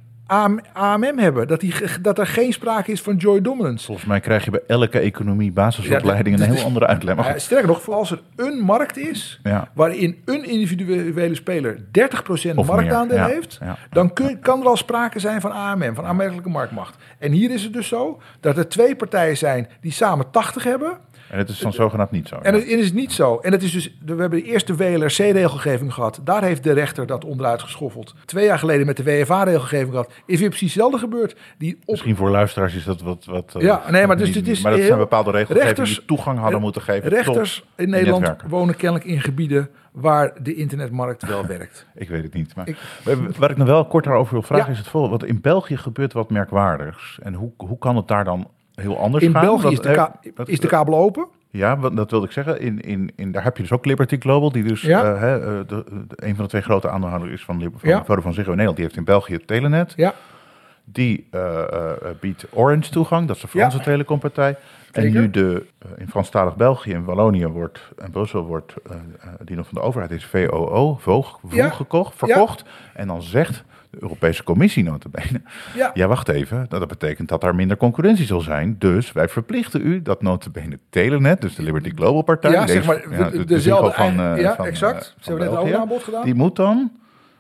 Speaker 2: AMM hebben. Dat, die, dat er geen sprake is van joy dominance.
Speaker 1: Volgens mij krijg je bij elke economie basisopleiding
Speaker 2: Ja,
Speaker 1: een heel andere uitleg.
Speaker 2: Sterker nog, als er een markt is
Speaker 1: Ja.
Speaker 2: waarin een individuele speler 30%
Speaker 1: Of meer,
Speaker 2: marktaandeel
Speaker 1: ja,
Speaker 2: heeft, dan kun, kan er al sprake zijn van AMM, van aanmerkelijke marktmacht. En hier is het dus zo dat er twee partijen zijn die samen 80 hebben.
Speaker 1: En het is dan zogenaamd niet zo.
Speaker 2: En
Speaker 1: ja.
Speaker 2: het is niet zo. En het is dus, we hebben de eerste WLRC-regelgeving gehad. Daar heeft de rechter dat onderuit geschoffeld. Twee jaar geleden met de WFA-regelgeving gehad. Is weer precies hetzelfde gebeurd. Die op,
Speaker 1: Misschien voor luisteraars is dat wat... wat eh,
Speaker 2: Ja, nee, maar dus
Speaker 1: niet-
Speaker 2: dit is
Speaker 1: maar dat
Speaker 2: heel-
Speaker 1: zijn bepaalde regelgevingen
Speaker 2: rechters-
Speaker 1: die toegang hadden moeten geven
Speaker 2: rechters in Nederland wonen kennelijk in gebieden waar de internetmarkt wel <laughs> werkt.
Speaker 1: Ik weet het niet. Maar
Speaker 2: Ik-
Speaker 1: waar ik nog wel kort daarover wil vragen
Speaker 2: Ja.
Speaker 1: is het volgende. Want in België gebeurt wat merkwaardigs. En hoe, hoe kan het daar dan heel anders
Speaker 2: In
Speaker 1: gaan?
Speaker 2: België
Speaker 1: Want,
Speaker 2: is de, ka-
Speaker 1: dat-
Speaker 2: is de kabel open.
Speaker 1: Ja, dat wilde ik zeggen. In, in, in, daar heb je dus ook Liberty Global, die dus
Speaker 2: Ja.
Speaker 1: eh, eh, de, de- een van de twee grote aandeelhouders is van, van
Speaker 2: Ja.
Speaker 1: Vodafone Ziggo in Nederland. Die heeft in België het Telenet.
Speaker 2: Ja,
Speaker 1: Die eh, biedt Orange toegang, dat is de Franse
Speaker 2: Ja.
Speaker 1: telecompartij. En nu de, in Franstalig België en Wallonië wordt, en Brussel wordt, die nog van de overheid is, VOO, Voog,
Speaker 2: Ja.
Speaker 1: gekocht, verkocht. En dan zegt Europese Commissie notabene,
Speaker 2: ja.
Speaker 1: ja wacht even, dat dat betekent dat er minder concurrentie zal zijn. Dus wij verplichten u dat notabene Telenet, dus de Liberty Global partij,
Speaker 2: Ja, zeg maar,
Speaker 1: ja,
Speaker 2: de-
Speaker 1: de,
Speaker 2: dezelfde
Speaker 1: van, eh,
Speaker 2: ja,
Speaker 1: van,
Speaker 2: exact.
Speaker 1: eh,
Speaker 2: Ze hebben net een aanbod gedaan.
Speaker 1: Die moet dan,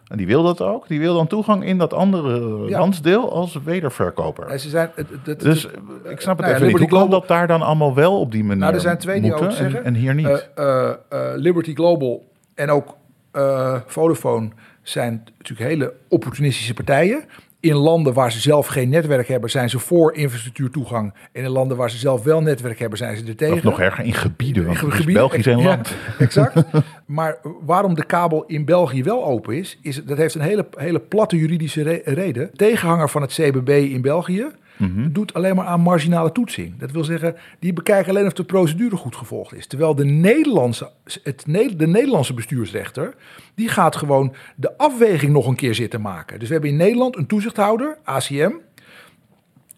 Speaker 1: en die wil dat ook, die wil dan toegang in dat andere
Speaker 2: Ja.
Speaker 1: landsdeel als wederverkoper.
Speaker 2: En ze zijn, het, het, het-
Speaker 1: Dus eh, ik snap het
Speaker 2: nou ja,
Speaker 1: even niet. Hoe
Speaker 2: Global-
Speaker 1: dat daar dan allemaal wel op die manier
Speaker 2: Nou, er zijn twee
Speaker 1: moeten
Speaker 2: ook
Speaker 1: en,
Speaker 2: zeggen.
Speaker 1: en hier niet?
Speaker 2: Liberty Global en ook Vodafone zijn natuurlijk hele opportunistische partijen. in landen waar ze zelf geen netwerk hebben, zijn ze voor infrastructuurtoegang. En in landen waar ze zelf wel netwerk hebben, zijn ze er tegen.
Speaker 1: Of nog erger, in gebieden, want
Speaker 2: In gebieden-
Speaker 1: België zijn
Speaker 2: Ja,
Speaker 1: land. <laughs>
Speaker 2: exact. Maar waarom de kabel in België wel open is, is dat heeft een hele, hele platte juridische re- reden. Tegenhanger van het CBB in België
Speaker 1: Mhm.
Speaker 2: doet alleen maar aan marginale toetsing. Dat wil zeggen, die bekijken alleen of de procedure goed gevolgd is. Terwijl de Nederlandse, het, de Nederlandse bestuursrechter, die gaat gewoon de afweging nog een keer zitten maken. Dus we hebben in Nederland een toezichthouder, ACM,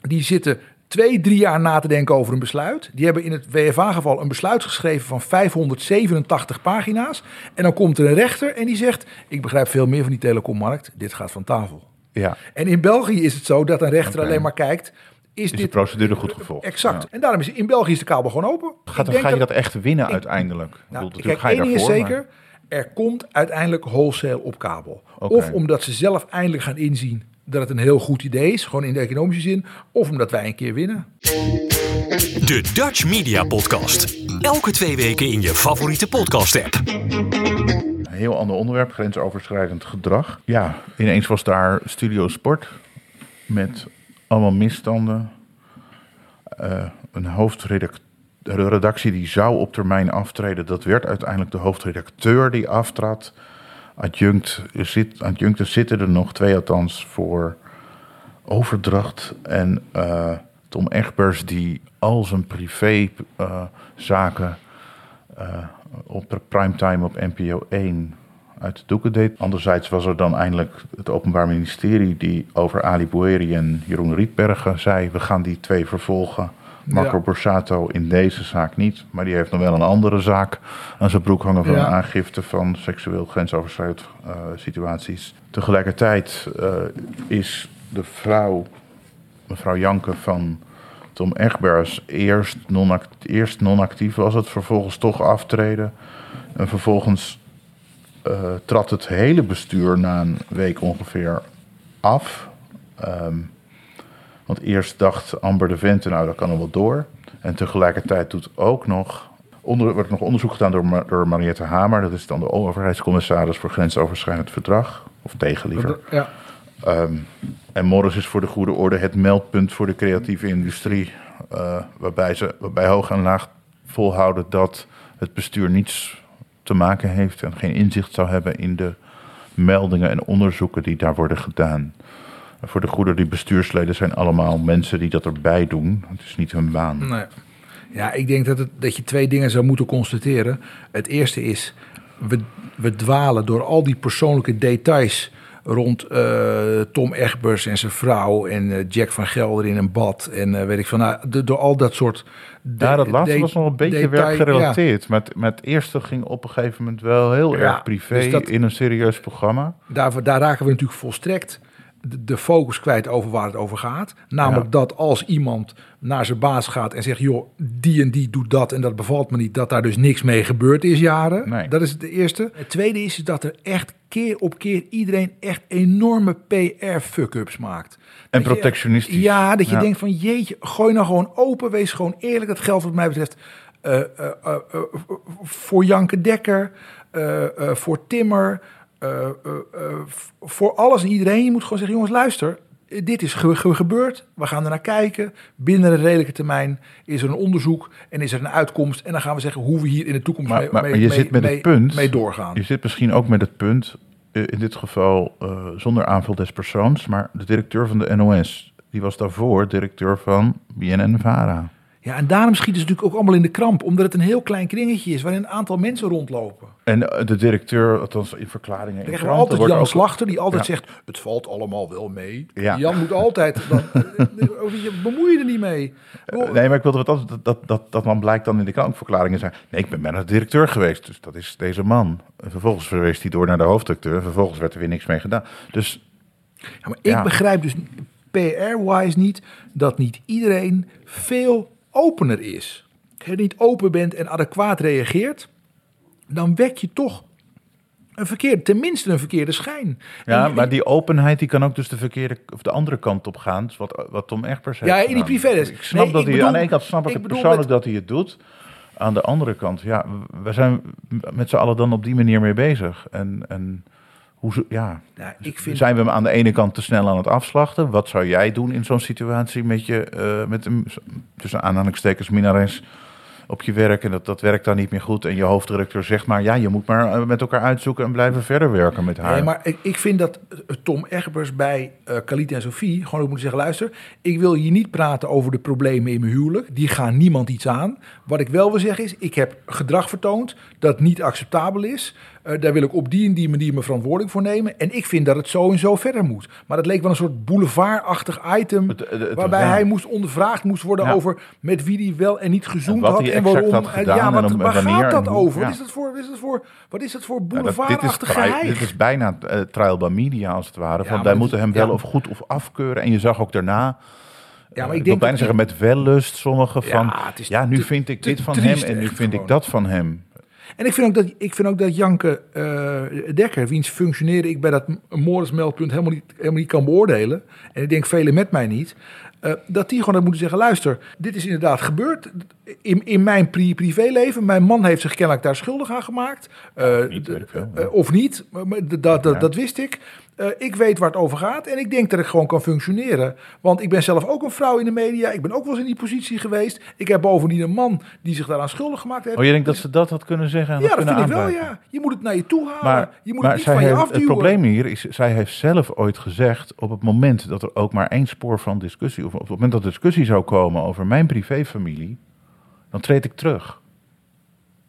Speaker 2: die zitten twee, drie jaar na te denken over een besluit. Die hebben in het WFA-geval een besluit geschreven van 587 pagina's. En dan komt er een rechter en die zegt... ik begrijp veel meer van die telecommarkt, dit gaat van tafel.
Speaker 1: Ja,
Speaker 2: En in België is het zo dat een rechter alleen maar kijkt... is,
Speaker 1: is de
Speaker 2: dit
Speaker 1: procedure goed gevolgd?
Speaker 2: exact?
Speaker 1: Ja.
Speaker 2: En daarom is in België is de kabel gewoon open.
Speaker 1: Gaat, ga je dat echt winnen uiteindelijk? Ik
Speaker 2: nou,
Speaker 1: bedoel,
Speaker 2: kijk,
Speaker 1: ga je
Speaker 2: één is zeker, er komt uiteindelijk wholesale op kabel. Of omdat ze zelf eindelijk gaan inzien dat het een heel goed idee is, gewoon in de economische zin, of omdat wij een keer winnen.
Speaker 5: De Dutch Media Podcast. Elke twee weken in je favoriete podcast-app.
Speaker 1: Heel ander onderwerp, grensoverschrijdend gedrag. Ja, ineens was daar Studio Sport met allemaal misstanden. Eh, een hoofdredactie die zou op termijn aftreden. Dat werd uiteindelijk de hoofdredacteur die aftrad. Adjunct, zit, adjuncten zitten er nog, twee althans, voor overdracht. En eh, Tom Egbers die al zijn privé eh, zaken eh, op primetime op NPO 1 uit de doeken deed. Anderzijds was er dan eindelijk het Openbaar Ministerie die over Ali Boeri en Jeroen Rietbergen zei... we gaan die twee vervolgen. Marco
Speaker 2: Ja.
Speaker 1: Borsato in deze zaak niet, maar die heeft nog wel een andere zaak aan zijn broek hangen van
Speaker 2: Ja.
Speaker 1: aangifte van seksueel grensoverschrijdend eh, situaties. Tegelijkertijd eh, is de vrouw, mevrouw Janke van Tom Egbers, eerst non-actief, eerst non-actief was het, vervolgens toch aftreden. En vervolgens eh, trad het hele bestuur na een week ongeveer af. Ehm, want eerst dacht Amber de Vente, nou dat kan nog wel door. En tegelijkertijd doet ook nog, onder, wordt nog onderzoek gedaan door, door Mariette Hamer. Dat is dan de overheidscommissaris voor grensoverschrijdend verdrag. Of tegen liever.
Speaker 2: Ja.
Speaker 1: Ehm, en Morris is voor de goede orde het meldpunt voor de creatieve industrie. eh, waarbij ze waarbij hoog en laag volhouden dat het bestuur niets te maken heeft en geen inzicht zou hebben in de meldingen en onderzoeken die daar worden gedaan. Voor de goede, die bestuursleden zijn allemaal mensen die dat erbij doen. Het is niet hun baan.
Speaker 2: Nee. Ja, ik denk dat, het, dat je twee dingen zou moeten constateren. Het eerste is, we, we dwalen door al die persoonlijke details rond eh, Tom Egbers en zijn vrouw en eh, Jack van Gelder in een bad en eh, weet ik van, nou, de- door al dat soort. de-
Speaker 1: Ja, dat laatste
Speaker 2: de-
Speaker 1: was nog een beetje
Speaker 2: detail-
Speaker 1: werkgerelateerd. Maar, het, maar het eerste ging op een gegeven moment wel heel
Speaker 2: Ja,
Speaker 1: erg privé
Speaker 2: dus dat-
Speaker 1: in een serieus programma.
Speaker 2: Ja, daar, daar raken we natuurlijk volstrekt de, focus kwijt over waar het over gaat. Namelijk
Speaker 1: Ja.
Speaker 2: dat als iemand naar zijn baas gaat en zegt: joh, die en die doet dat en dat bevalt me niet, dat daar dus niks mee gebeurd is jaren.
Speaker 1: Nee.
Speaker 2: Dat is het eerste. Het tweede is dat er echt keer op keer iedereen echt enorme PR-fuck-ups maakt.
Speaker 1: En
Speaker 2: Dat je-
Speaker 1: protectionistisch.
Speaker 2: ja, dat je
Speaker 1: Ja.
Speaker 2: denkt van jeetje, gooi nou gewoon open, wees gewoon eerlijk. Dat geldt wat mij betreft eh, eh, eh, voor Janke Dekker, voor Timmer, eh, eh, eh, voor alles en iedereen. Je moet gewoon zeggen, jongens, luister, dit is ge- ge- gebeurd. We gaan er naar kijken. Binnen een redelijke termijn is er een onderzoek en is er een uitkomst. En dan gaan we zeggen hoe we hier in de toekomst
Speaker 1: Maar,
Speaker 2: mee,
Speaker 1: maar, maar je
Speaker 2: mee-
Speaker 1: zit met
Speaker 2: mee-
Speaker 1: het punt.
Speaker 2: mee doorgaan.
Speaker 1: Je zit misschien ook met het punt, in dit geval zonder aanval des persoons, maar de directeur van de NOS, die was daarvoor directeur van BNN Vara.
Speaker 2: Ja, en daarom schieten ze natuurlijk ook allemaal in de kramp. Omdat het een heel klein kringetje is waarin een aantal mensen rondlopen.
Speaker 1: En eh, de directeur, althans in verklaringen
Speaker 2: Dan krijgen we altijd Jan
Speaker 1: ook-
Speaker 2: Slachter die altijd
Speaker 1: Ja.
Speaker 2: zegt: Het valt allemaal wel mee.
Speaker 1: Ja.
Speaker 2: Jan moet altijd. <laughs> Dan, je bemoei je er niet mee.
Speaker 1: Eh, Nee, maar ik wilde wat anders, dat, dat, dat, dat dan blijkt dan in de krantverklaringen zijn. Nee, ik ben bijna directeur geweest, dus dat is deze man. En vervolgens verwees hij door naar de hoofddirecteur. En vervolgens werd er weer niks mee gedaan. Dus
Speaker 2: Ja, maar ik
Speaker 1: Ja.
Speaker 2: begrijp dus PR-wise niet dat niet iedereen veel opener is. Als je niet open bent en adequaat reageert, dan wek je toch een verkeerde, tenminste een verkeerde schijn.
Speaker 1: ja,
Speaker 2: En-
Speaker 1: maar die openheid die kan ook dus de verkeerde of de andere kant op gaan. Dus wat, wat Tom Egbers heeft
Speaker 2: Ja, in die privéles.
Speaker 1: Ik snap
Speaker 2: Nee,
Speaker 1: dat
Speaker 2: ik
Speaker 1: hij
Speaker 2: bedoel-
Speaker 1: aan de ene kant snap ik,
Speaker 2: ik
Speaker 1: het persoonlijk
Speaker 2: met-
Speaker 1: dat hij het doet. Aan de andere kant, ja, we zijn met z'n allen dan op die manier mee bezig. En, en Hoe, ja,
Speaker 2: Nou, ik vind,
Speaker 1: zijn we hem aan de ene kant te snel aan het afslachten? Wat zou jij doen in zo'n situatie met je, eh, met een, tussen aanhalingstekens, minares op je werk en dat, dat werkt dan niet meer goed en je hoofddirecteur zegt maar, ja, je moet maar eh, met elkaar uitzoeken en blijven verder werken met haar.
Speaker 2: Nee, maar ik, ik vind dat eh, Tom Egbers bij Khalid en Sophie gewoon ook moet zeggen: luister, ik wil hier niet praten over de problemen in mijn huwelijk. Die gaan niemand iets aan. Wat ik wel wil zeggen is: ik heb gedrag vertoond dat niet acceptabel is. Daar wil ik op die en die manier mijn verantwoording voor nemen. En ik vind dat het zo en zo verder moet. Maar dat leek wel een soort boulevardachtig item.
Speaker 1: Het- het- het-
Speaker 2: waarbij
Speaker 1: ja.
Speaker 2: hij moest ondervraagd moest worden
Speaker 1: Ja.
Speaker 2: over met wie hij wel en niet gezoend
Speaker 1: En
Speaker 2: had. En waarom. En
Speaker 1: gedaan
Speaker 2: ja, wat, waar
Speaker 1: wanneer
Speaker 2: gaat dat over?
Speaker 1: ja.
Speaker 2: Wat, is dat voor, wat, is dat voor, wat is dat voor
Speaker 1: dat- is,
Speaker 2: boulevardachtig geheim?
Speaker 1: dit is bijna eh, trial by media als het ware.
Speaker 2: Ja,
Speaker 1: Van,
Speaker 2: maar
Speaker 1: wij
Speaker 2: dat
Speaker 1: moeten hem wel of goed of afkeuren. En je zag ook daarna,
Speaker 2: Ja, maar
Speaker 1: eh,
Speaker 2: ik
Speaker 1: ik wil
Speaker 2: denk
Speaker 1: bijna
Speaker 2: dat
Speaker 1: zeggen met wellust, sommigen van... ja, nu
Speaker 2: te-
Speaker 1: vind ik dit van hem en nu vind
Speaker 2: gewoon.
Speaker 1: ik dat van hem.
Speaker 2: En ik vind ook dat, ik vind ook dat Janke eh, Dekker, wiens functioneren ik bij dat Morris-meldpunt helemaal niet, helemaal niet kan beoordelen. En ik denk velen met mij niet. Eh, dat die gewoon had moeten zeggen: luister, dit is inderdaad gebeurd in, in mijn pri- privéleven. Mijn man heeft zich kennelijk daar schuldig aan gemaakt. Eh,
Speaker 1: niet, veel.
Speaker 2: eh, of niet, dat, dat,
Speaker 1: Ja.
Speaker 2: dat wist ik. Eh, ik weet waar het over gaat en ik denk dat ik gewoon kan functioneren. Want ik ben zelf ook een vrouw in de media. Ik ben ook wel eens in die positie geweest. Ik heb bovendien een man die zich daaraan schuldig gemaakt heeft.
Speaker 1: Oh, je denkt dat ze dat had kunnen zeggen en
Speaker 2: Ja, dat vind ik wel, ja. Je moet het naar je toe halen.
Speaker 1: Maar,
Speaker 2: je moet
Speaker 1: maar
Speaker 2: het niet van je afduwen.
Speaker 1: het probleem hier is, zij heeft zelf ooit gezegd... op het moment dat er ook maar één spoor van discussie... of op het moment dat er discussie zou komen over mijn privéfamilie... dan treed ik terug.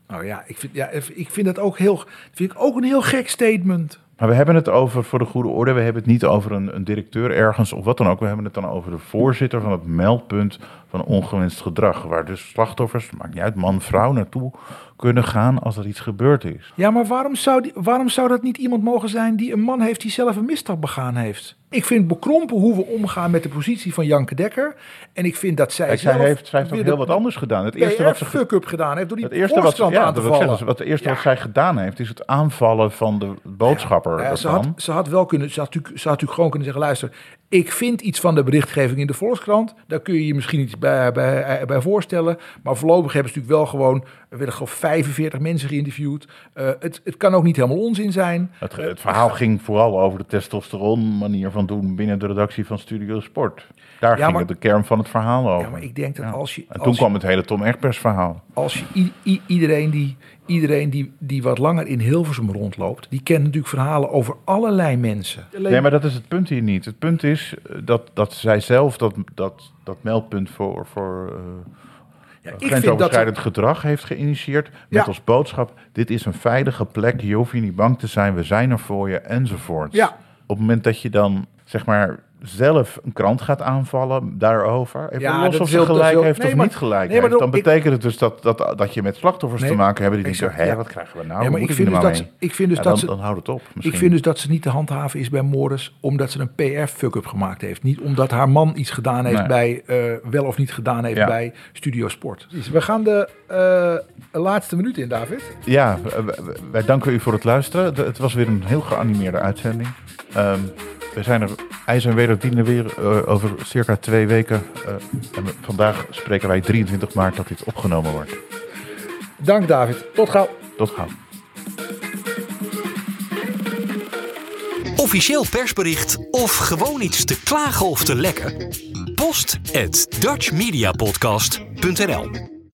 Speaker 2: Nou ja, ik vind, ja, ik vind dat ook heel, vind ik ook een heel gek statement.
Speaker 1: Maar we hebben het over, voor de goede orde, we hebben het niet over een, een directeur ergens of wat dan ook. We hebben het dan over de voorzitter van het meldpunt van ongewenst gedrag. Waar dus slachtoffers, maakt niet uit, man, vrouw, naartoe kunnen gaan als er iets gebeurd is.
Speaker 2: Ja, maar waarom zou, die, waarom zou dat niet iemand mogen zijn die een man heeft die zelf een misstap begaan heeft? Ik vind bekrompen hoe we omgaan met de positie van Janke Dekker. En ik vind dat zij
Speaker 1: Kijk,
Speaker 2: zelf
Speaker 1: zij heeft, zij heeft ook heel wat anders gedaan. Het eerste wat ze,
Speaker 2: fuck-up gedaan heeft door die
Speaker 1: het eerste wat, ja,
Speaker 2: aan te vallen.
Speaker 1: zeggen, wat het eerste wat zij gedaan heeft, is het aanvallen van de boodschapper.
Speaker 2: Ja, ze, had, ze had wel kunnen, ze had, natuurlijk, ze had natuurlijk gewoon kunnen zeggen: luister, ik vind iets van de berichtgeving in de Volkskrant. Daar kun je je misschien iets bij, bij, bij voorstellen. Maar voorlopig hebben ze natuurlijk wel gewoon, er werden gewoon 45 mensen geïnterviewd. Eh, het, het kan ook niet helemaal onzin zijn.
Speaker 1: Het, het verhaal ging vooral over de testosteron manier van doen binnen de redactie van Studio Sport. Daar
Speaker 2: Ja,
Speaker 1: ging
Speaker 2: maar-
Speaker 1: het de kern van het verhaal over.
Speaker 2: Ja, maar ik denk dat
Speaker 1: Ja.
Speaker 2: als je.
Speaker 1: En toen
Speaker 2: als je-
Speaker 1: kwam het hele Tom Egbers verhaal.
Speaker 2: als je iedereen, die, iedereen die, die wat langer in Hilversum rondloopt, die kent natuurlijk verhalen over allerlei mensen.
Speaker 1: Nee, maar dat is het punt hier niet. Het punt is eh, dat, dat zij zelf dat, dat, dat meldpunt voor, voor eh,
Speaker 2: Ja, ik vind dat
Speaker 1: grensoverschrijdend gedrag heeft geïnitieerd. Met
Speaker 2: Ja.
Speaker 1: als boodschap, dit is een veilige plek, je hoeft hier niet bang te zijn, we zijn er voor je, enzovoort.
Speaker 2: Ja.
Speaker 1: Op het moment dat je dan, zeg maar, zelf een krant gaat aanvallen daarover, even
Speaker 2: Ja,
Speaker 1: los of ze gelijk heeft
Speaker 2: nee,
Speaker 1: of
Speaker 2: maar-
Speaker 1: niet gelijk
Speaker 2: nee, maar
Speaker 1: heeft, dan
Speaker 2: ik-
Speaker 1: betekent het dus dat, dat, dat je met slachtoffers
Speaker 2: Nee,
Speaker 1: te maken hebt die denken, hé, wat krijgen we nou?
Speaker 2: Ja, maar ik vind,
Speaker 1: hier
Speaker 2: dus
Speaker 1: nou
Speaker 2: dat, ze- ik vind dus
Speaker 1: Ja,
Speaker 2: dat
Speaker 1: dan,
Speaker 2: ze.
Speaker 1: dan houdt het op.
Speaker 2: Ik
Speaker 1: misschien.
Speaker 2: vind dus dat ze niet te handhaven is bij Morris, omdat ze een PR-fuck-up gemaakt heeft. Niet omdat haar man iets gedaan heeft bij, eh, wel of niet gedaan heeft bij Studio Sport. We gaan de eh, laatste minuut in, David.
Speaker 1: Ja, wij danken u voor het luisteren. Het was weer een heel geanimeerde uitzending. Ehm, we zijn er ijs en wederdienen weer eh, over circa twee weken. Eh, en we- vandaag spreken wij 23 maart dat dit opgenomen wordt.
Speaker 2: Dank, David. Tot gauw.
Speaker 1: Tot gauw.
Speaker 5: Officieel persbericht of gewoon iets te klagen of te lekken? Post at dutchmediapodcast.nl